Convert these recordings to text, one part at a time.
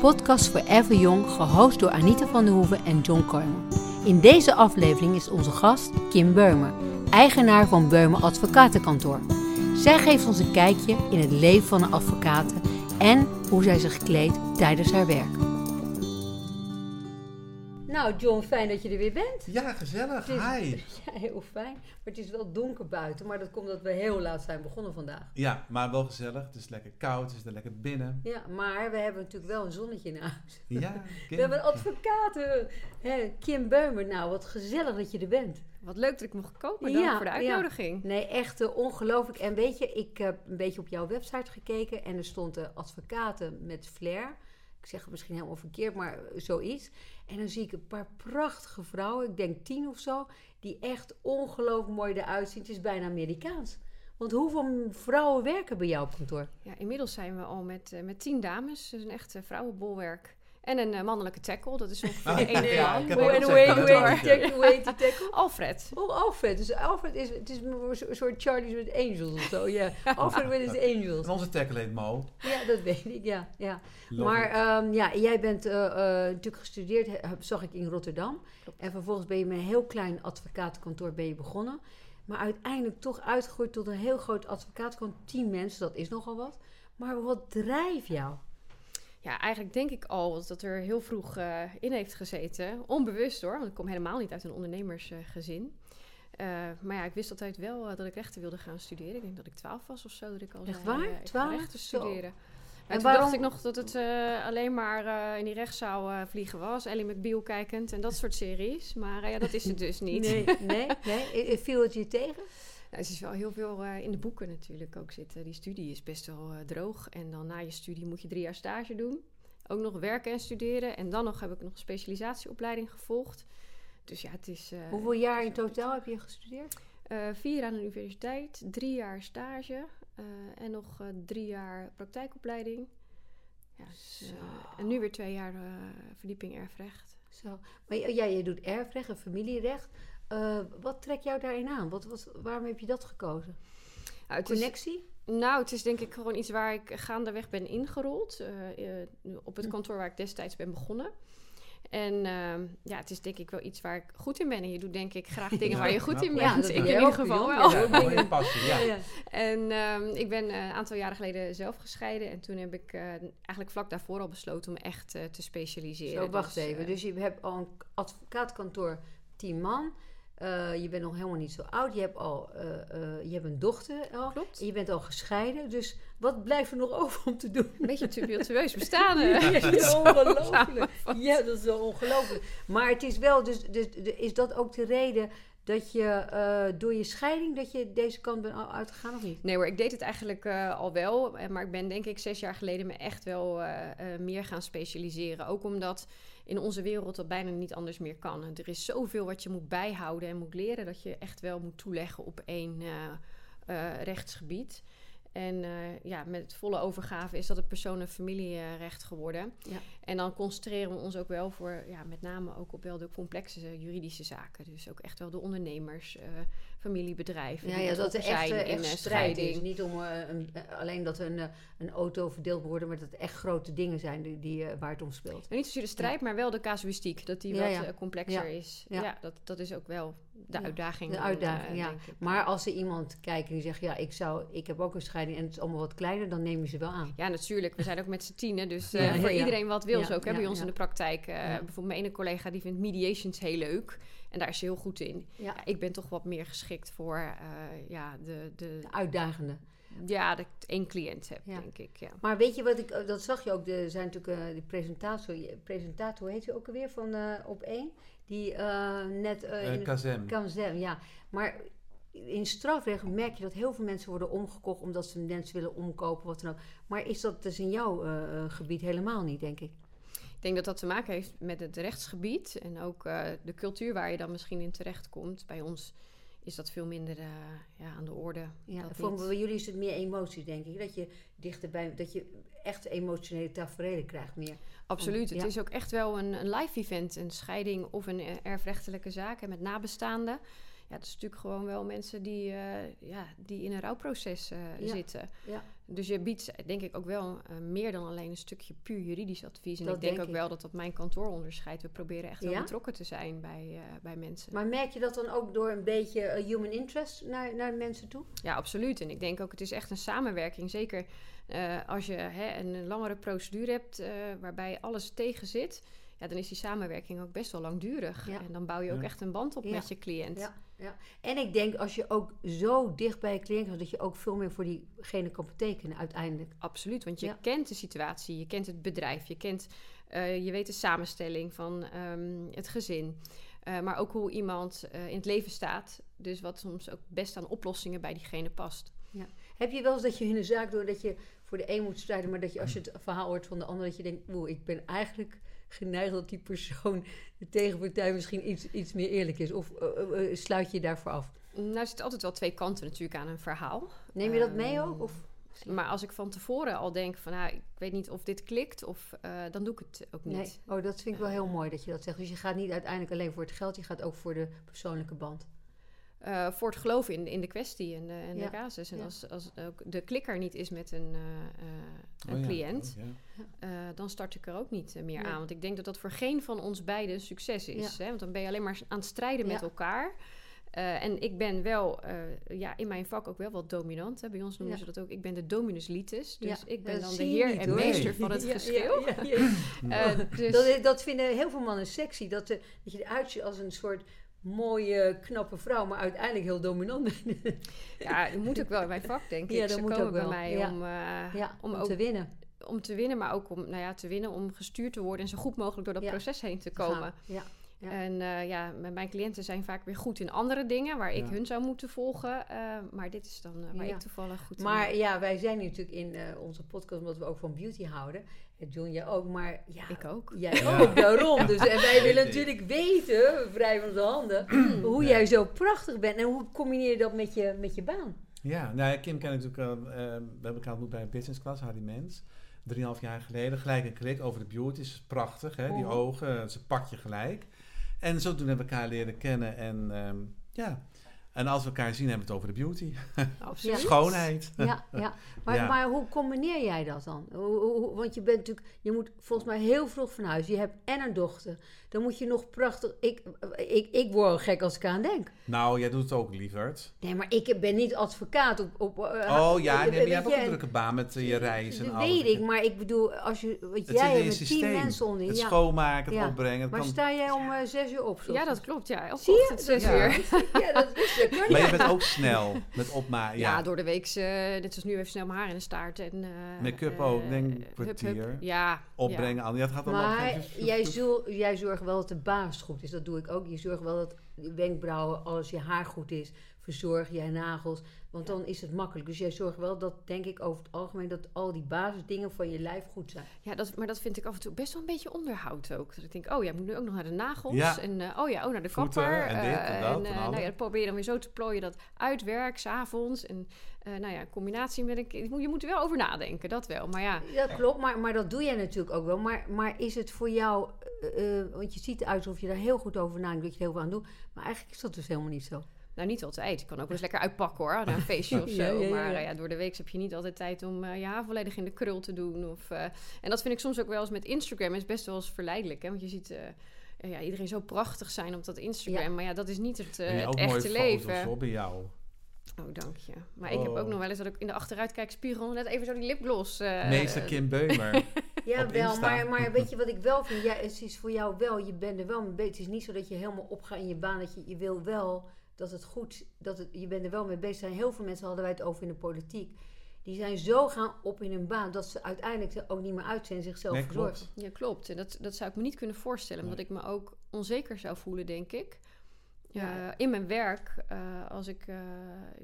podcast Forever Young, gehost door Anita van der Hoeven en John Kormer. In deze aflevering is onze gast Kim Beumer, eigenaar van Beumer Advocatenkantoor. Zij geeft ons een kijkje in het leven van een advocaat en hoe zij zich kleedt tijdens haar werk. Nou, John, fijn dat je er weer bent. Ja, gezellig. Hi. Ja, heel fijn. Maar het is wel donker buiten, maar dat komt omdat we heel laat zijn begonnen vandaag. Ja, maar wel gezellig. Het is lekker koud, het is er lekker binnen. Ja, maar we hebben natuurlijk wel een zonnetje in huis. Ja, We hebben een advocaat, hè, Kim Beumer. Nou, wat gezellig dat je er bent. Wat leuk dat ik mocht komen. Dank Ja, voor de ja. uitnodiging. Nee, echt eh, ongelooflijk. En weet je, ik heb een beetje op jouw website gekeken en er stond eh, advocaten met flair. Zeg het misschien helemaal verkeerd, maar zoiets. En dan zie ik een paar prachtige vrouwen, ik denk tien of zo, die echt ongelooflijk mooi eruit zien. Het is bijna Amerikaans. Want hoeveel vrouwen werken bij jou op kantoor? Ja, inmiddels zijn we al met, eh, met tien dames. Dus een echt vrouwenbolwerk. En een eh, mannelijke tackle. Dat is ongeveer Ah, één ja, Hoe ook en op hoe heet- zeggen, hoe hè, heet die tackle? Alfred. Oh, Alfred. Dus Alfred is, het is een soort Charlie's with Angels of zo. Ja, Alfred with his Angels. En onze tackle heet Mo. Ja, dat weet ik, ja. ja. Love Maar ehm, ja, jij bent eh, eh, natuurlijk gestudeerd, zag ik in Rotterdam. Klopt. En vervolgens ben je met een heel klein advocatenkantoor ben je begonnen. Maar uiteindelijk toch uitgegroeid tot een heel groot advocatenkantoor. Tien mensen, dat is nogal wat. Maar wat drijft jou? Ja, eigenlijk denk ik al dat er heel vroeg eh, in heeft gezeten. Onbewust hoor, want ik kom helemaal niet uit een ondernemersgezin. Eh, maar ja, ik wist altijd wel eh, dat ik rechten wilde gaan studeren. Ik denk dat ik twaalf was of zo. Dat ik al Echt zei, waar? ga 12? rechten studeren. En En toen waarom- dacht ik nog dat het alleen maar in die rechtszaal vliegen was. Ellie McBeal kijkend en dat soort series. Maar ja, dat is het dus niet. Nee, nee, nee. Viel het je tegen? Nou, er is wel heel veel eh, in de boeken natuurlijk ook zitten. Die studie is best wel eh, droog. En dan na je studie moet je drie jaar stage doen. Ook nog werken en studeren. En dan nog heb ik nog een specialisatieopleiding gevolgd. Dus ja, het is... eh, Hoeveel jaar in totaal heb je gestudeerd? vier aan de universiteit, drie jaar stage en nog drie jaar praktijkopleiding. Ja, dus, en nu weer twee jaar verdieping erfrecht. Zo. Maar j- ja, je doet erfrecht en familierecht. Eh, wat trekt jou daarin aan? Wat, wat, waarom heb je dat gekozen? Nou, is- Connectie? Nou, het is denk ik gewoon iets waar ik gaandeweg ben ingerold. eh, eh, op het Hm. kantoor waar ik destijds ben begonnen. En ehm, ja, het is denk ik wel iets waar ik goed in ben. En je doet denk ik graag dingen Ja, waar je goed in hoor. bent. Ja, dat ik in ieder geval wel. Ja, passie. En ehm, ik ben eh, een aantal jaren geleden zelf gescheiden. En toen heb ik eh, eigenlijk vlak daarvoor al besloten om echt te specialiseren. Zo, wacht Dus, even. Dus je hebt al een advocaatkantoor, 10 man. Eh, je bent nog helemaal niet zo oud. Je hebt al eh, eh, je hebt een dochter al. Klopt. Je bent al gescheiden. Dus wat blijft er nog over om te doen? Een beetje tumultueus bestaan. Ja, dat is ongelooflijk. Ja, dat is wel ongelooflijk. Maar het is wel, dus, dus is dat ook de reden dat je eh, door je scheiding dat je deze kant bent uitgegaan of niet? Nee hoor, ik deed het eigenlijk eh, al wel. eh, Maar ik ben denk ik zes jaar geleden me echt wel meer gaan specialiseren. Ook omdat in onze wereld dat bijna niet anders meer kan. Er is zoveel wat je moet bijhouden en moet leren... dat je echt wel moet toeleggen op één rechtsgebied. En eh, ja, met volle overgave is dat het persoon- en familierecht geworden. Ja. En dan concentreren we ons ook wel voor, ja, met name ook op wel de complexe juridische zaken. Dus ook echt wel de ondernemers, eh, familiebedrijven. Ja, ja dat betrokken echt, zijn eh, in, eh, strijd is. Niet om eh, een, alleen dat een, een auto verdeeld worden, maar dat het echt grote dingen zijn die, die, waar het om speelt. Maar niet zozeer de strijd, maar wel de casuïstiek. Dat die Ja, wat complexer is. Ja. Dat, dat is ook wel de Ja, uitdaging. de uitdaging, ja. Maar als er iemand kijkt en die zegt, ja, ik, zou, ik heb ook een scheiding en het is allemaal wat kleiner, dan neem je ze wel aan. Ja, natuurlijk. We zijn ook met z'n tienen. Dus voor iedereen wat wil ze ook. Hè, ja, bij ons in de praktijk. Bijvoorbeeld mijn ene collega die vindt mediations heel leuk. En daar is ze heel goed in. Ja, Ja, ik ben toch wat meer geschikt voor eh, ja, de, de, de uitdagende. ja, dat ik één cliënt heb, Ja. denk ik. Ja. Maar weet je wat ik, eh, dat zag je ook, er zijn natuurlijk uh, de presentator, presentator, hoe heet ze ook alweer, van uh, op één, die uh, net... Uh, in Kazem. Kazem, ja. Maar in strafrecht merk je dat heel veel mensen worden omgekocht omdat ze mensen willen omkopen, wat dan ook. Maar is dat dus in jouw uh, gebied helemaal niet, denk ik? Ik denk dat dat te maken heeft met het rechtsgebied en ook uh, de cultuur waar je dan misschien in terechtkomt. Bij ons is dat veel minder uh, ja, aan de orde. Ja, voor bij jullie is het meer emotie, denk ik. Dat je dichterbij, dat je echt emotionele tafereelen krijgt meer. Absoluut. Het is ook echt wel een, een live event, een scheiding of een eh, erfrechtelijke zaak en met nabestaanden. Ja, dat is natuurlijk gewoon wel mensen die, uh, ja, die in een rouwproces uh, Ja. zitten. Ja. Dus je biedt denk ik ook wel eh, meer dan alleen een stukje puur juridisch advies. En Dat ik denk denk ook ik. wel dat dat mijn kantoor onderscheidt. We proberen echt wel Ja? betrokken te zijn bij, eh, bij mensen. Maar merk je dat dan ook door een beetje eh, human interest naar, naar mensen toe? Ja, absoluut. En ik denk ook, het is echt een samenwerking. Zeker als je hè, een langere procedure hebt waarbij alles tegen zit. Ja, dan is die samenwerking ook best wel langdurig. Ja. En dan bouw je ook Ja. echt een band op Ja. met je cliënt. Ja, ja. En ik denk als je ook zo dicht bij je cliënt gaat, dat je ook veel meer voor diegene kan betekenen uiteindelijk. Absoluut, want je Ja. kent de situatie, je kent het bedrijf, je, kent, eh, je weet de samenstelling van ehm, het gezin. Eh, maar ook hoe iemand eh, in het leven staat. Dus wat soms ook best aan oplossingen bij diegene past. Heb je wel eens dat je in een zaak door dat je voor de een moet strijden, maar dat je als je het verhaal hoort van de ander, dat je denkt, oeh, ik ben eigenlijk geneigd dat die persoon, de tegenpartij, misschien iets, iets meer eerlijk is? Of eh, eh, eh, sluit je je daarvoor af? Nou, er zitten altijd wel twee kanten natuurlijk aan een verhaal. Neem je dat mee Ehm, ook? Of? Maar als ik van tevoren al denk van, nou, ik weet niet of dit klikt, of, dan doe ik het ook niet. Nee. Oh, dat vind ik wel heel mooi dat je dat zegt. Dus je gaat niet uiteindelijk alleen voor het geld, je gaat ook voor de persoonlijke band. Eh, voor het geloven in, in de kwestie en de, en Ja. de casus. En Ja. als, als ook de klikker niet is met een, eh, eh, een Oh ja, cliënt, oh ja. eh, dan start ik er ook niet meer aan. Want ik denk dat dat voor geen van ons beiden een succes is. Hè? Want dan ben je alleen maar aan het strijden met elkaar. Eh, en ik ben wel eh, ja, in mijn vak ook wel wat dominant. Hè? Bij ons noemen Ja. ze dat ook. Ik ben de dominus litis. Dus Ja, ik ben dat dan de heer en meester van het Ja, geschil. ja, ja, ja. Eh, dus, Dat, dat vinden heel veel mannen sexy. Dat, de, dat je eruit ziet als een soort mooie, knappe vrouw, maar uiteindelijk heel dominant ja, dat moet ook wel in mijn vak, denk ik. Ja, dat Ze moet komen ook bij wel. mij Ja. om, eh, ja, om om, ook te winnen. om te winnen, maar ook om nou ja, te winnen, om gestuurd te worden en zo goed mogelijk door dat Ja. proces heen te komen. Ja. Ja. En eh, ja, mijn cliënten zijn vaak weer goed in andere dingen waar ik Ja. hun zou moeten volgen. eh, maar dit is dan waar Ja. ik toevallig goed in Maar ja, wij zijn natuurlijk in eh, onze podcast, omdat we ook van beauty houden. En John, jij ook, maar ja, Ik ook. jij Ja. ook, daarom. Dus, en wij willen natuurlijk weten, vrij van de handen, hoe jij zo prachtig bent. En hoe combineer je dat met je, met je baan? Ja, nou, Kim ken ik natuurlijk, al, eh, we hebben elkaar ontmoet bij een business class, Hardy Mens. Drieënhalf jaar geleden, gelijk een klik over de beauty, is prachtig, hè? die Mhm. ogen, ze pakt je gelijk. En zodoende hebben we elkaar leren kennen en ehm, ja, en als we elkaar zien hebben we het over de beauty. Absoluut. Schoonheid. Ja, ja. Maar, Ja. maar hoe combineer jij dat dan? Hoe, hoe- hoe- want je bent natuurlijk, je moet volgens mij heel vroeg van huis. Je hebt en een dochter. Dan moet je nog prachtig. Ik, ik, ik word al gek als ik aan denk. Nou, jij doet het ook, lieverd. Nee, maar ik ben niet advocaat op. op eh, Oh ja, nee, maar je hebt ook een en- drukke baan met eh, je reis en Dat alles. weet ik, maar ik bedoel, als je, wat Het jij hebt met tien systeem. mensen onder je. Het Ja. schoonmaken, het Ja. opbrengen. Het Maar kan... sta jij om eh, zes uur op? Ja, dat klopt. Ja, elke Zie je? zes Ja. uur. ja, dat is dat Maar je bent ook snel met opmaken. Ja, Ja, door de week, eh, net zoals nu, even snel mijn haar in de staart. En, eh, Make-up eh, ook, denk kwartier. hup. Ja. opbrengen. al- Ja, het gaat allemaal... Maar jij, zul, jij wel dat de baas goed is. Dat doe ik ook. Je zorgt wel dat de wenkbrauwen, als je haar goed is, verzorg jij nagels. Want dan is het makkelijk. Dus jij zorgt wel dat, denk ik, over het algemeen, dat al die basisdingen van je lijf goed zijn. Ja, dat, maar dat vind ik af en toe best wel een beetje onderhoud ook. Dat ik denk, oh ja, ik moet nu ook nog naar de nagels. Ja. En eh, oh ja, oh naar de Voeten kapper. en dit en eh, en eh, alles. nou ja, dat probeer je dan weer zo te plooien dat uit werk, s'avonds. En eh, nou ja, in combinatie met een... kind. Je moet- Je moet er wel over nadenken, dat wel. Maar ja, Dat klopt, maar, maar dat doe jij natuurlijk ook wel. Maar, maar is het voor jou, eh, eh, want je ziet eruit alsof je daar heel goed over nadenkt, dat je er heel veel aan doet. Maar eigenlijk is dat dus helemaal niet zo. nou niet altijd. Je kan ook wel eens lekker uitpakken hoor, naar een feestje of zo. Ja, ja, ja, Maar ja. eh, ja, door de week heb je niet altijd tijd om eh, je haar volledig in de krul te doen. Of, eh, en dat vind ik soms ook wel eens met Instagram. is best wel eens verleidelijk. Hè? Want je ziet... eh, ja, iedereen zo prachtig zijn op dat Instagram. Ja. Maar ja, dat is niet het, eh, het ook echte mooie leven. foto's hoor, bij jou. Oh, dank je. Maar ik heb Oh. ook nog wel eens dat ik in de achteruitkijkspiegel net even zo die lipgloss... eh, Meester Kim Beumer. Ja, wel, maar, maar weet je wat ik wel vind? Ja, het is voor jou wel, je bent er wel mee bezig. Het is niet zo dat je helemaal opgaat in je baan. Dat je, je wil wel dat het goed, dat het, je bent er wel mee bezig. Zijn heel veel mensen, hadden wij het over in de politiek. Die zijn zo gaan op in hun baan dat ze uiteindelijk er ook niet meer uit zijn en zichzelf Nee, klopt. Ja, klopt. En dat, dat zou ik me niet kunnen voorstellen. Nee. Omdat ik me ook onzeker zou voelen, denk ik. Ja. Eh, in mijn werk, eh, als ik eh,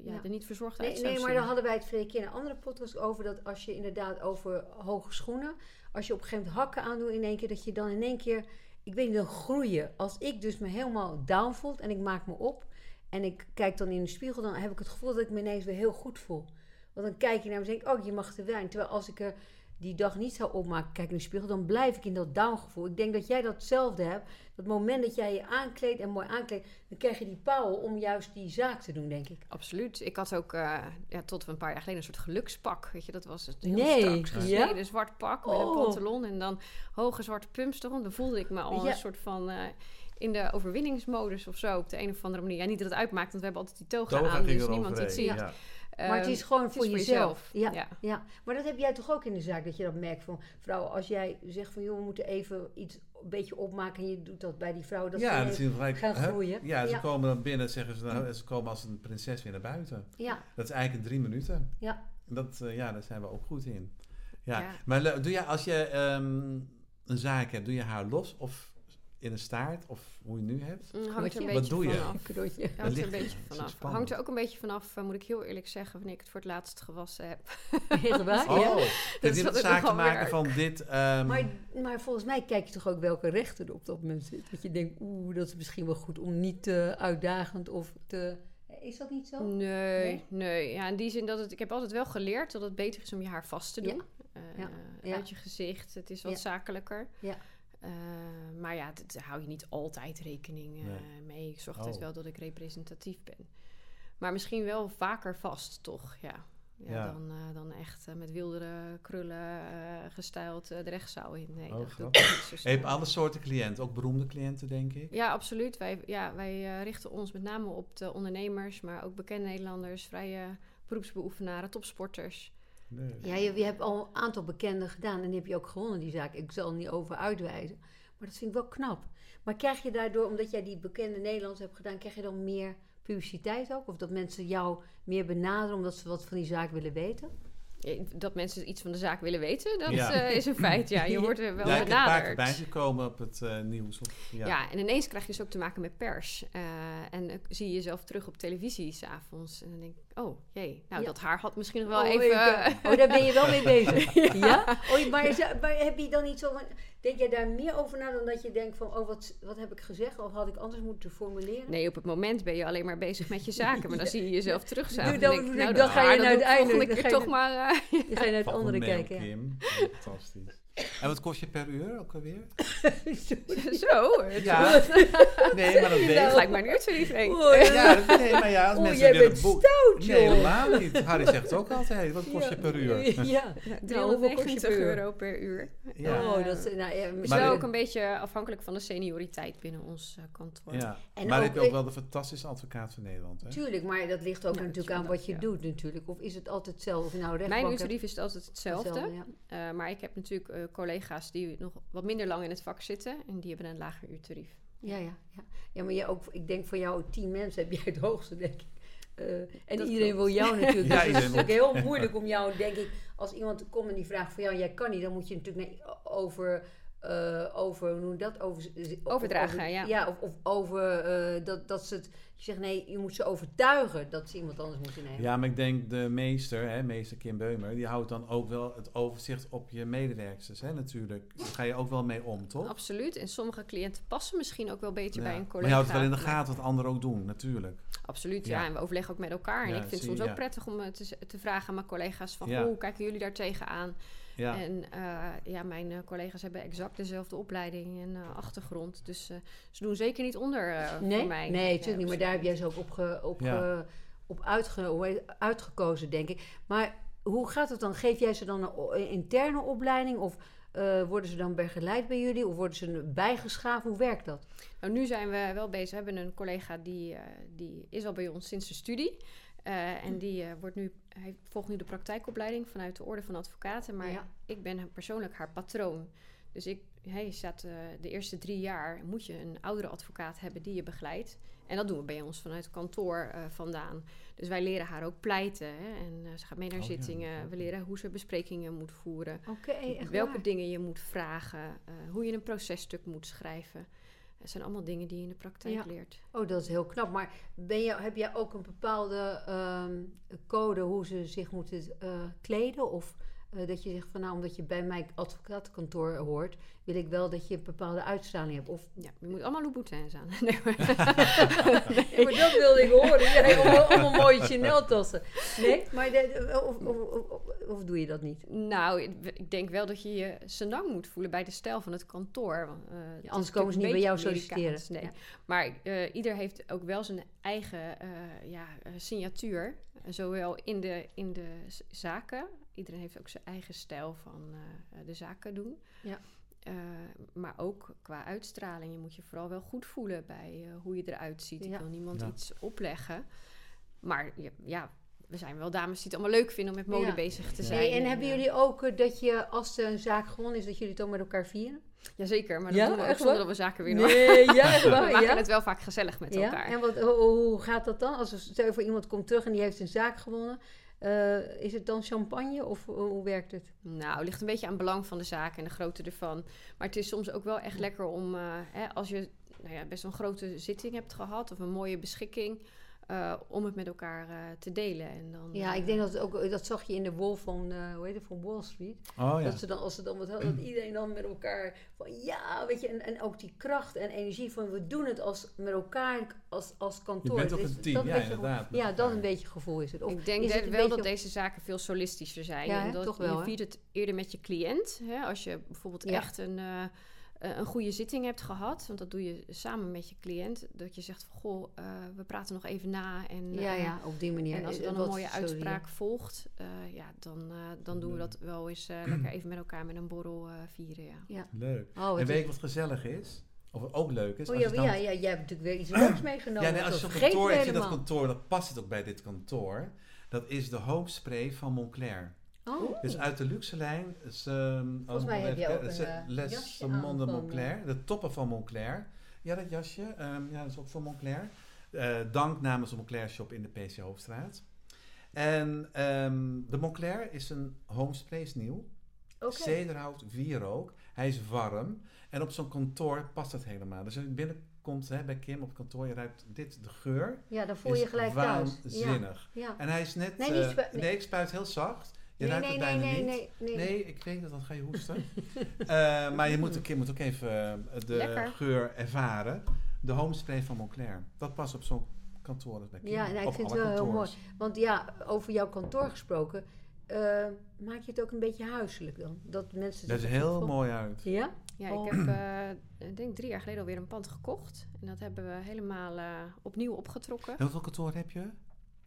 ja, Ja. er niet verzorgd uit Nee, zou nee, maar zien. daar hadden wij het vorige keer in een andere podcast over. Dat als je inderdaad over hoge schoenen. Als je op een gegeven moment hakken aandoet in één keer. Dat je dan in één keer. Ik weet niet, dan groeien. Als ik dus me helemaal down voel en ik maak me op. En ik kijk dan in de spiegel. Dan heb ik het gevoel dat ik me ineens weer heel goed voel. Want dan kijk je naar me en denk ik, oh je mag te weinig. Terwijl als ik er die dag niet zou opmaken, kijk in de spiegel, dan blijf ik in dat downgevoel. Ik denk dat jij datzelfde hebt. Dat moment dat jij je aankleedt en mooi aankleedt, dan krijg je die power om juist die zaak te doen, denk ik. Absoluut. Ik had ook uh, ja, tot een paar jaar geleden een soort gelukspak. Weet je, dat was het heel Nee, strak ja? zwart pak met Oh. een pantalon en dan hoge zwarte pumps eronder. Dan voelde ik me al Ja. een soort van eh, in de overwinningsmodus of zo op de een of andere manier. Ja, niet dat het uitmaakt, want we hebben altijd die toga, Toga aan, dus niemand het ziet. ja. Maar het Ehm, is gewoon het voor, is voor jezelf. jezelf. Ja, Ja. ja. maar dat heb jij toch ook in de zaak, dat je dat merkt van vrouwen. Als jij zegt van, joh, we moeten even iets een beetje opmaken en je doet dat bij die vrouwen. Dat ja, ze gelijk. gaan groeien. Ja, ze Ja. komen dan binnen, zeggen ze, nou, ze komen als een prinses weer naar buiten. Ja, Dat is eigenlijk in drie minuten. ja. Dat, eh, ja, daar zijn we ook goed in. Ja. Ja. Maar doe je, als je ehm, een zaak hebt, doe je haar los of in een staart of hoe je nu hebt? Mm, hangt er een Wat beetje doe je? Hangt er een beetje vanaf. Hangt er ook een beetje vanaf, eh, moet ik heel eerlijk zeggen, wanneer ik het voor het laatst gewassen heb. Oh, Ja. dat is heeft zaak te maken werk. van dit. ehm, Maar, maar volgens mij kijk je toch ook welke rechten er op dat moment zit. Dat je denkt, oeh, dat is misschien wel goed om niet te uitdagend of te... Is dat niet zo? Nee, Nee? nee. Ja, in die zin dat het... Ik heb altijd wel geleerd dat het beter is om je haar vast te doen. Eh, Ja. Ja. Uit je gezicht. Het is wat Ja. zakelijker. Ja. Eh, maar ja, daar hou je niet altijd rekening eh, Nee. mee. Ik zorg altijd Oh. wel dat ik representatief ben. Maar misschien wel vaker vast, toch? Ja. Ja, Ja. Dan, eh, dan echt met wildere krullen gestyled de rechtszaal in. Nee, Oh, dat doe ik niet je hebt alle soorten cliënten, ook beroemde cliënten, denk ik. Ja, absoluut. Wij, ja, wij richten ons met name op de ondernemers, maar ook bekende Nederlanders, vrije beroepsbeoefenaren, topsporters. Nee. Ja, je, je hebt al een aantal bekenden gedaan en die heb je ook gewonnen, die zaak. Ik zal er niet over uitwijzen. Maar dat vind ik wel knap. Maar krijg je daardoor, omdat jij die bekende Nederlands hebt gedaan, krijg je dan meer publiciteit ook? Of dat mensen jou meer benaderen omdat ze wat van die zaak willen weten? Dat mensen iets van de zaak willen weten, dat Ja. eh, is een feit. Ja, je wordt er wel ja, ik benaderd. bij gekomen op het eh, nieuws. Of, ja. Ja. en ineens krijg je dus ook te maken met pers. Eh, en zie je jezelf terug op televisie s'avonds. En dan denk ik, oh jee, nou Ja. dat haar had misschien nog wel oh, even... ik, eh, oh, daar ben je wel mee bezig. ja? Oh, maar, maar heb je dan niet zo van... Denk jij daar meer over na dan dat je denkt van... Oh, wat, wat heb ik gezegd? Of had ik anders moeten formuleren? Nee, op het moment ben je alleen maar bezig met je zaken. Maar dan zie je jezelf terug Doe s'avonds. dan- denk dan nou, dat ga je naar dan het einde, dan ga je toch maar... Dan je naar het andere kijken. Fantastisch. En wat kost je per uur ook alweer? Zo, Ja. Nee, maar dat weet dat ik. lijkt maar een uurtarief. Ja. Nee, maar ja, als Oeh, mensen jij bent boek- stout, Nee, helemaal niet. Harry zegt ook altijd, wat kost je per uur? Ja. Nou, hoeveel kost je 390 per uur? euro per uur. Ja. Oh, dat is... Nou, ja, is misschien- wel ook een beetje afhankelijk van de senioriteit binnen ons eh, kantoor. Ja. En maar ook- heb je ook wel de fantastische advocaat van Nederland, hè? Tuurlijk, maar dat ligt ook Ja, natuurlijk aan wat je doet natuurlijk. Of is het altijd hetzelfde? Nou rechtbank Mijn uurtarief is het altijd hetzelfde. ja. Eh, maar ik heb natuurlijk eh, collega's die nog wat minder lang in het vak zitten. En die hebben een lager uurtarief. Ja, ja, ja. Ja, maar jij ook, ik denk van jou tien mensen heb jij het hoogste, denk ik. Eh, en Dat iedereen klopt. wil jou natuurlijk. Ja, dus het is natuurlijk heel moeilijk om jou, denk ik, als iemand komt en die vraagt voor jou jij kan niet, dan moet je natuurlijk over, eh, over, hoe noem je dat? Over, Overdragen, over- ja. Ja, of, of over eh, dat, dat ze het, je zegt nee, je moet ze overtuigen dat ze iemand anders moeten nemen. Ja, maar ik denk de meester, hè, meester Kim Beumer, die houdt dan ook wel het overzicht op je medewerksters, hè, natuurlijk. Daar ga je ook wel mee om, toch? Absoluut. En sommige cliënten passen misschien ook wel beter Ja. bij een Maar collega. je houdt het wel in de Maar- gaten wat anderen ook doen, natuurlijk. Absoluut, ja. Ja. En we overleggen ook met elkaar. En Ja, ik vind het soms je, ook ja. prettig om eh, te, te vragen aan mijn collega's van... Ja. hoe kijken jullie daar tegenaan? Ja. En eh, ja, mijn eh, collega's hebben exact dezelfde opleiding en eh, achtergrond. Dus eh, ze doen zeker niet onder eh, Nee, voor mij. nee, Ja, natuurlijk niet. Maar daar heb jij ze ook op, ge- op, Ja. ge- op uitge- uitgekozen, denk ik. Maar hoe gaat het dan? Geef jij ze dan een interne opleiding? Of eh, worden ze dan begeleid bij jullie? Of worden ze bijgeschaafd? Hoe werkt dat? Nou, nu zijn we wel bezig. We hebben een collega die, eh, die is al bij ons sinds de studie. Eh, en die wordt nu, hij volgt nu de praktijkopleiding vanuit de Orde van Advocaten. Maar Ja. ik ben persoonlijk haar patroon. Dus ik, hij staat de eerste drie jaar moet je een oudere advocaat hebben die je begeleidt. En dat doen we bij ons vanuit kantoor eh, vandaan. Dus wij leren haar ook pleiten. Hè? En eh, ze gaat mee naar Oh ja, zittingen. We leren hoe ze besprekingen moet voeren. Welke waar? dingen je moet vragen. eh, hoe je een processtuk moet schrijven. Het zijn allemaal dingen die je in de praktijk Ja. leert. Oh, dat is heel knap. Maar ben je, heb jij ook een bepaalde ehm, code hoe ze zich moeten eh, kleden? Of eh, dat je zegt van nou, omdat je bij mijn advocatenkantoor hoort, wil ik wel dat je een bepaalde uitstraling hebt? Of Ja, je moet allemaal Louboutins aan. Nee, maar- Ja, maar dat wilde ik horen. Jij allemaal, allemaal mooie Chanel-tassen. Nee, maar de, of, of, of- Of doe je dat niet? Nou, ik- denk wel dat je je senang moet voelen bij de stijl van het kantoor. want, eh, het is anders komen ze niet bij jou een solliciteren. Nee. Ja. Maar eh, ieder heeft ook wel zijn eigen eh, ja, eh, signatuur. Zowel in de, in de zaken. Iedereen heeft ook zijn eigen stijl van eh, de zaken doen. Ja. Eh, maar ook qua uitstraling. Je moet je vooral wel goed voelen bij eh, hoe je eruit ziet. Ja. Ik wil niemand Ja. iets opleggen. Maar je- ja, we zijn wel dames die het allemaal leuk vinden om met mode Ja. bezig te Ja. zijn. Hey, en hebben eh, jullie ook dat je, als er een zaak gewonnen is, dat jullie het dan met elkaar vieren? Jazeker, maar dat Ja, doen we ook echt zonder waar? dat we zaken winnen. Nee, ja, echt we maken ja? het wel vaak gezellig met ja? elkaar. En wat, hoe, gaat dat dan? Als er, stel je voor iemand komt terug en die heeft een zaak gewonnen. eh, is het dan champagne of hoe- hoe werkt het? Nou, het ligt een beetje aan het belang van de zaak en de grootte ervan. Maar het is soms ook wel echt lekker om, eh, hè, als je nou ja, best wel een grote zitting hebt gehad of een mooie beschikking, eh, om het met elkaar eh, te delen. En dan, Ja, eh, ik denk dat het ook, dat zag je in de Wolf van, eh, hoe heet het, van Wall Street. Oh ja. Dat ze dan, als ze dan wat hadden, dat iedereen dan met elkaar van ja, weet je, en, en ook die kracht en energie van we doen het als, met elkaar als, als Je kantoor. bent ook Dus een team, dat ja, beetje- inderdaad. met Ja, dat een beetje gevoel is het. Of ik denk dat het wel dat deze zaken veel solistischer zijn. Ja, en dat Toch wel, je viert het eerder met je cliënt. Hè? Als je bijvoorbeeld Ja. echt een, eh, een goede zitting hebt gehad, want dat doe je samen met je cliënt. Dat je zegt van goh, eh, we praten nog even na. En, Ja, eh, ja, op die manier. En als er dan wat een mooie uitspraak volgt, eh, ja, dan, eh, dan doen we dat wel eens eh, lekker even met elkaar met een borrel eh, vieren. Ja. Leuk. Oh, en weet je wat gezellig is? Of ook leuk is? Oh Als ja, ja, ja, jij hebt natuurlijk weer iets leuks meegenomen. Ja, nee, als je op kantoor hebt, in dat kantoor, dat past het ook bij dit kantoor. Dat is de hoofdspray van Moncler. Oh, Dus uit de luxe lijn. is, ehm, Volgens mij heb even je ook kijken, een, het is, eh, Les Monde aan van, Moncler. De toppen van Moncler. Ja, dat jasje. ehm, ja, dat is ook van Moncler. Eh, dank namens de Moncler Shop in de PC Hoofdstraat. En ehm, de Moncler is een homespray, is nieuw. oké. Zederhout, wierook. Hij is warm. En op zo'n kantoor past dat helemaal. Dus als je binnenkomt hè, bij Kim op kantoor, je ruikt dit, de geur. Ja, dan voel je gelijk thuis. Ja, waanzinnig. ja. En hij is net... Nee, nee. nee. ik spuit heel zacht. Je Nee, ruikt nee, het nee, bijna nee, niet. nee, nee. Nee, ik weet dat, dan ga je hoesten. Eh, maar je moet, Kim moet ook even eh, de Lekker. geur ervaren. De homespray van Moncler. Dat past op zo'n kantoor als bij. Ja, nou, ik Op vind alle het wel heel kantoors. Want ja, over jouw kantoor gesproken, eh, maak je het ook een beetje huiselijk dan? Dat mensen Dat is heel mooi uit. Ja? Ja, Oh. ik heb, eh, ik denk drie jaar geleden alweer een pand gekocht. En dat hebben we helemaal eh, opnieuw opgetrokken. En hoeveel kantoor heb je?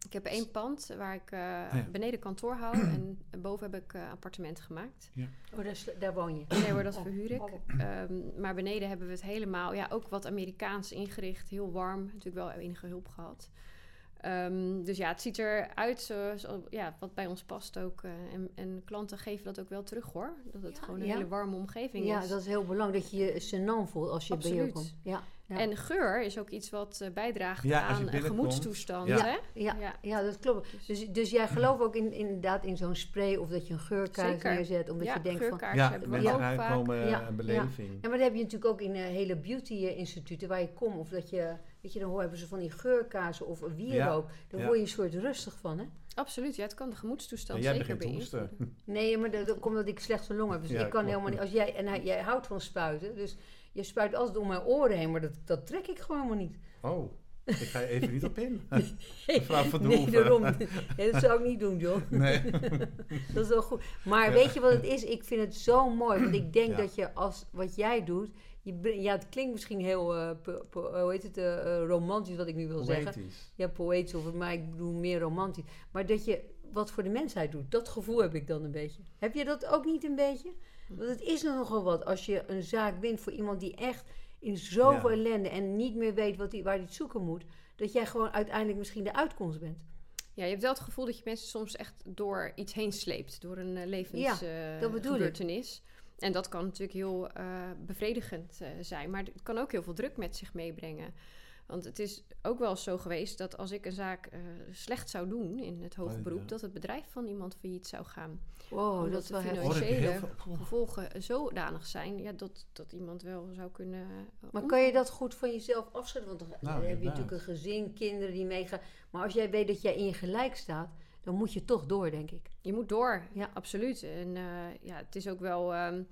Ik heb één pand waar ik eh, ja. beneden kantoor hou. en boven heb ik eh appartementen gemaakt. Oh, daar, woon je. Nee hoor, dat Oh, verhuur ik. oh. Ehm, maar beneden hebben we het helemaal, ja, ook wat Amerikaans ingericht. Heel warm. Natuurlijk wel enige hulp gehad. Ehm, dus ja, het ziet eruit zoals ja, wat bij ons past ook. eh, en, en klanten geven dat ook wel terug hoor. Dat het Ja, gewoon een ja. hele warme omgeving Ja, is. dat is heel belangrijk dat je je senang voelt als je bij je Absoluut. komt. Ja, ja. En geur is ook iets wat eh, bijdraagt Ja, aan een gemoedstoestand. Ja. Hè? ja, Ja. ja, dat klopt. Dus, dus jij gelooft ook in, inderdaad in zo'n spray of dat je een geurkaars Zeker. neerzet. Omdat ja, je denkt van... Ja, hebben we mensen ook vaak. komen Ja, een beleving. Ja, maar dat heb je natuurlijk ook in eh, hele beauty-instituten waar je komt. Of dat je, weet je, dan hoor- hebben ze van die geurkaarsen of wierook. Daar ja. word je een soort rustig van, hè? Absoluut, ja, het kan de gemoedstoestand jij zeker beïnvloeden. Nee, maar dat, dat komt omdat ik slechte long heb. Dus Ja, ik kan helemaal niet... Als jij, en hij, jij houdt van spuiten, dus je spuit altijd door mijn oren heen. Maar dat, dat trek ik gewoon maar niet. Oh, ik ga je even niet op in. Mevrouw Van Nee, daarom. Nee, dat zou ik niet doen, John. Nee. Dat is wel goed. Maar Ja. weet je wat het is? Ik vind het zo mooi. Want ik denk Ja. dat je als wat jij doet. Je, ja, het klinkt misschien heel. eh, po- po- hoe heet het? eh, eh, romantisch, wat ik nu wil zeggen. Poëtisch. Ja, poëtisch, of, maar ik bedoel meer romantisch. Maar dat je wat voor de mensheid doet. Dat gevoel heb ik dan een beetje. Heb je dat ook niet een beetje? Want het is nogal wat als je een zaak wint voor iemand die echt in zoveel Ja. ellende en niet meer weet wat die, waar hij het zoeken moet. Dat jij gewoon uiteindelijk misschien de uitkomst bent. Ja, je hebt wel het gevoel dat je mensen soms echt door iets heen sleept. Door een uh, Ja, eh, dat bedoel ik. gebeurtenis. En dat kan natuurlijk heel eh, bevredigend eh, zijn. Maar het kan ook heel veel druk met zich meebrengen. Want het is ook wel zo geweest dat als ik een zaak eh, slecht zou doen in het hoge Oh, beroep, ja. dat het bedrijf van iemand failliet zou gaan. Wow, Omdat dat de financiële gevolgen zodanig zijn ja, dat, dat iemand wel zou kunnen. eh, Maar om- kan je dat goed van jezelf afschudden? Want dan Nou, heb je natuurlijk een gezin, kinderen die meegaan. Maar als jij weet dat jij in je gelijk staat, dan moet je toch door, denk ik. Je moet door, Ja. absoluut. En eh, ja, het is ook wel ehm,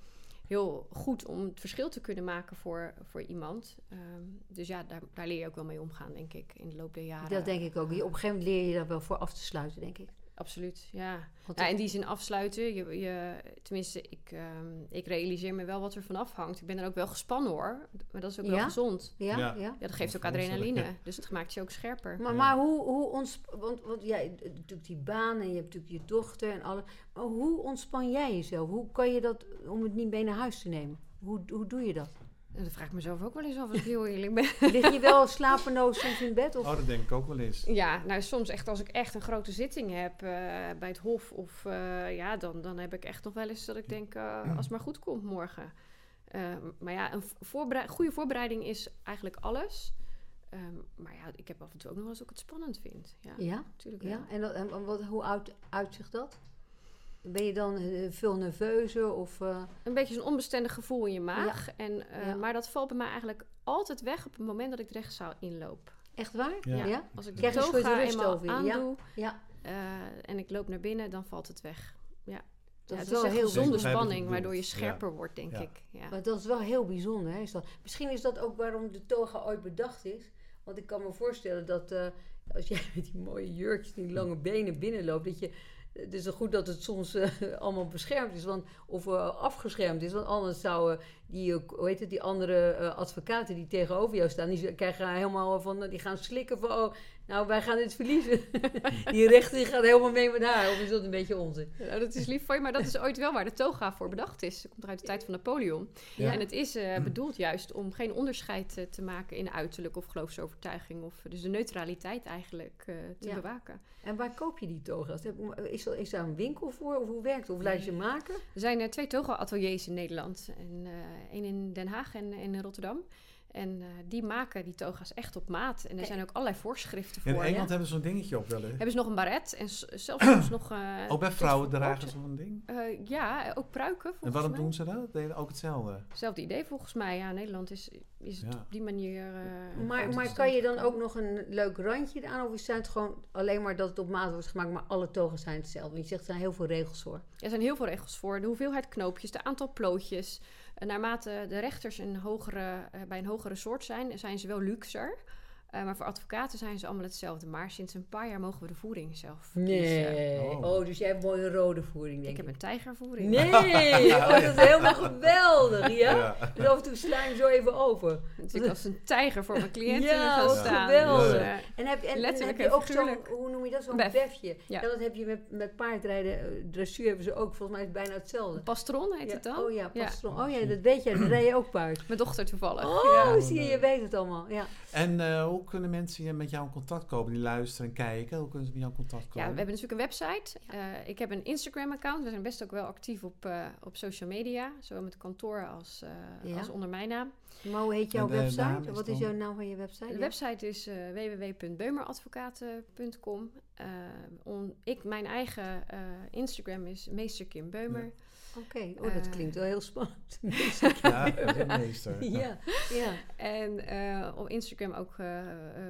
heel goed om het verschil te kunnen maken voor, voor iemand. Ehm, dus ja, daar, daar leer je ook wel mee omgaan, denk ik, in de loop der jaren. Dat denk ik ook. Op een gegeven moment leer je daar wel voor af te sluiten, denk ik. Absoluut, ja. Want Nou, in die zin afsluiten. Je, je, tenminste, ik, ehm, ik realiseer me wel wat er vanaf hangt. Ik ben er ook wel gespannen hoor. Maar dat is ook wel Ja? gezond. ja, Ja. ja. Ja, dat geeft ook adrenaline. ja. Dus het maakt je ook scherper. Maar, Ja. maar hoe, hoe ons, want, want jij hebt natuurlijk die baan en je hebt natuurlijk je dochter en alles. Maar hoe ontspan jij jezelf? Hoe kan je dat, om het niet mee naar huis te nemen? Hoe, hoe doe je dat? En dat vraag ik mezelf ook wel eens af als ik heel eerlijk ben. Lig je wel slapeloos soms in bed? Of? Oh, dat denk ik ook wel eens. Ja, nou soms echt als ik echt een grote zitting heb eh, bij het hof of eh, ja, dan, dan heb ik echt nog wel eens dat ik denk, eh, als het maar goed komt morgen. Eh, maar ja, een voorberei- goede voorbereiding is eigenlijk alles. Ehm, maar ja, ik heb af en toe ook nog wel eens ik het spannend vind. Ja, Ja? natuurlijk wel. ja? En, dat, en wat, hoe uit, uitzicht dat? Ben je dan eh, veel nerveuzer? Of, eh, Een beetje zo'n onbestendig gevoel in je maag. En, eh, Ja. Maar dat valt bij mij eigenlijk altijd weg op het moment dat ik de rechtszaal inloop. echt waar? Ja. Ja? Als ik de toga rust eenmaal over je, ja. aandoe Ja. eh, en ik loop naar binnen, dan valt het weg. Ja, Dat ja, is het is wel heel je spanning, waardoor je. Ja. scherper wordt, denk Ja. ik. Ja. Maar dat is wel heel bijzonder. Hè? Is dat, misschien is dat ook waarom de toga ooit bedacht is. Want ik kan me voorstellen dat eh, als jij met die mooie jurkjes, die lange benen binnenloopt, dat je. Het is goed dat het soms eh, allemaal beschermd is, want, of eh, afgeschermd is. Want anders zouden die, eh, hoe heet het, die andere eh, advocaten die tegenover jou staan, die krijgen helemaal van, die gaan slikken van, oh, nou wij gaan dit verliezen. die rechter die gaat helemaal mee met haar. Of is dat een beetje onzin? Nou, dat is lief voor je, maar dat is ooit wel waar de toga voor bedacht is. Het komt er uit de tijd van Napoleon. Ja. En het is eh, bedoeld juist om geen onderscheid eh, te maken in uiterlijk of geloofsovertuiging. Of, dus de neutraliteit eigenlijk eh, te Ja. bewaken. En waar koop je die toga's? Heb- Is, er- is daar een winkel voor? Of hoe werkt het? Of laat je ze maken? Er zijn eh, twee toga-ateliers in Nederland. En, eh één in Den Haag en één in Rotterdam. En eh, die maken die toga's echt op maat. En er zijn ook allerlei voorschriften voor. In Engeland ja. hebben ze zo'n dingetje op wel. hè? Hebben ze nog een baret en zelfs soms nog... eh, Ook bij vrouwen dragen ze zo'n ding. Eh, ja, ook pruiken En waarom mij. doen ze dat? Deden ook hetzelfde. Hetzelfde idee volgens mij. Ja, Nederland is, is Ja. op die manier... eh, Maar, maar kan je dan ook nog een leuk randje aan? Of is het gewoon alleen maar dat het op maat wordt gemaakt, maar alle togen zijn hetzelfde? Want je zegt er zijn heel veel regels voor. Er zijn heel veel regels voor. De hoeveelheid knoopjes, de aantal plootjes. Naarmate de rechters een hogere, eh, bij een hogere soort zijn, zijn ze wel luxer. Eh, maar voor advocaten zijn ze allemaal hetzelfde. Maar sinds een paar jaar mogen we de voering zelf kiezen. Oh. Oh. dus jij hebt een mooie rode voering, denk Ik ik. heb een tijgervoering. Nee! Oh, dat is helemaal geweldig, ja? Ja. Dus af en toe sla je hem zo even over. Dus ik als een tijger voor mijn cliënten Ja, gaan wat staan. geweldig. Eh, En heb, en, heb je ook zo'n, hoe noem je dat, zo'n Bef. befje? Ja. En dat heb je met, met paardrijden, eh, dressuur hebben ze ook. Volgens mij is het bijna hetzelfde. pastron heet Ja, het dan. Oh ja, Ja. pastron. Oh ja, dat weet jij. Dan rij je ook paard. Mijn dochter toevallig. Oh, ja. zie je, je weet het allemaal. Ja. En eh, hoe kunnen mensen met jou in contact komen? Die luisteren en kijken. Hoe kunnen ze met jou in contact Ja, komen? we hebben natuurlijk een website. Eh, ik heb een Instagram-account. We zijn best ook wel actief op, eh, op social media. Zowel met kantoor als, eh, Ja. als onder mijn naam. Maar hoe heet jouw website? is Wat is jouw naam van je website? De Ja. website is eh www.beumeradvocaten.com. Eh, on- ik, mijn eigen eh, Instagram is meester Kim Beumer. Oké, oh, dat Eh. klinkt wel heel spannend. Ja, meester. ja, ja. En eh, op Instagram ook eh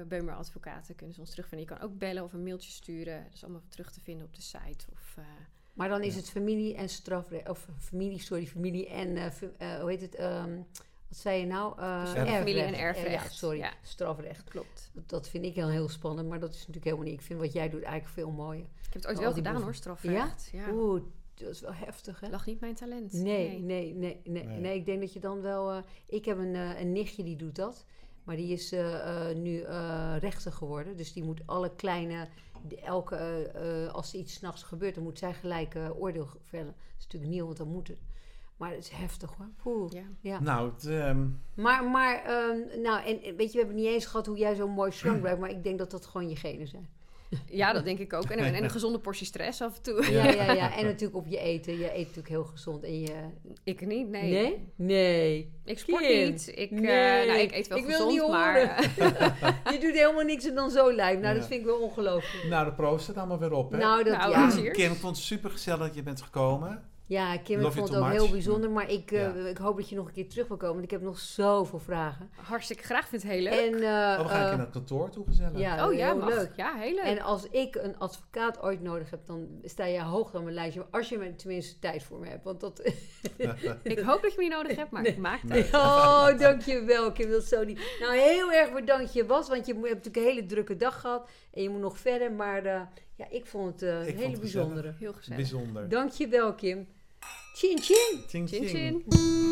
eh, Beumer Advocaten kunnen ze ons terugvinden. Je kan ook bellen of een mailtje sturen. Dat is allemaal terug te vinden op de site. Of, eh, Maar dan is Ja. het familie en strafrecht. Of familie, sorry, familie en, hoe heet het? ehm, wat zei je nou? Eh, Erfrecht. Familie en erfrecht, sorry, ja. strafrecht. klopt. Dat, vind ik heel, heel spannend, maar dat is natuurlijk helemaal niet. Ik vind wat jij doet eigenlijk veel mooier. Ik heb het ooit wel die gedaan hoor, strafrecht. Ja? Oeh, dat is wel heftig, hè? Lag niet mijn talent. Nee, nee, nee, nee, nee, Nee. Ik denk dat je dan wel. eh, ik heb een, eh, een nichtje die doet dat. Maar die is nu eh, rechter geworden. Dus die moet alle kleine. Elke, als er iets s'nachts gebeurt, dan moet zij gelijk eh, oordeel vellen. Dat is natuurlijk nieuw, want dan moet het. Maar het is heftig hoor. Poeh. Ja. Ja. Nou, het, ehm, Maar, maar ehm, nou, en weet je, we hebben niet eens gehad hoe jij zo mooi slank blijft. Maar ik denk dat dat gewoon je genen zijn. ja, dat denk ik ook. En, en een gezonde portie stress af en toe. Ja, ja, ja. En natuurlijk op je eten. Je eet natuurlijk heel gezond. En je... Ik niet, nee. Nee? Nee. Ik sport Kim. niet. Ik, eh, Nee. nou, ik eet wel Ik wil gezond, niet maar... horen. eh, Je doet helemaal niks en dan zo lijf. Nou, Ja. dat vind ik wel ongelooflijk. nou, de proost het allemaal weer op, hè? Nou, dat, Nou, ja. Kim, ik vond het super gezellig dat je bent gekomen. Ja, Kim, ik vond het ook much. heel bijzonder. Maar ik, eh, ik hoop dat je nog een keer terug wil komen. Want ik heb nog zoveel vragen. Hartstikke graag, vind het heel leuk. En, eh, Oh, we gaan eh, naar het kantoor toe, gezellig. ja, oh ja, mag. leuk. Ja, heel leuk. En als ik een advocaat ooit nodig heb, dan sta je hoog op mijn lijstje. Als je me tenminste tijd voor me hebt. Want dat... ik hoop dat je me niet nodig hebt, maar ik maak het. Nee. Oh, dankjewel Kim, dat is zo lief. Nou, heel erg bedankt je was, want je hebt natuurlijk een hele drukke dag gehad. En je moet nog verder, maar eh, Ja, ik vond het eh, een hele bijzondere. Heel gezellig. Bijzonder. Dankjewel, Kim. 亲亲亲亲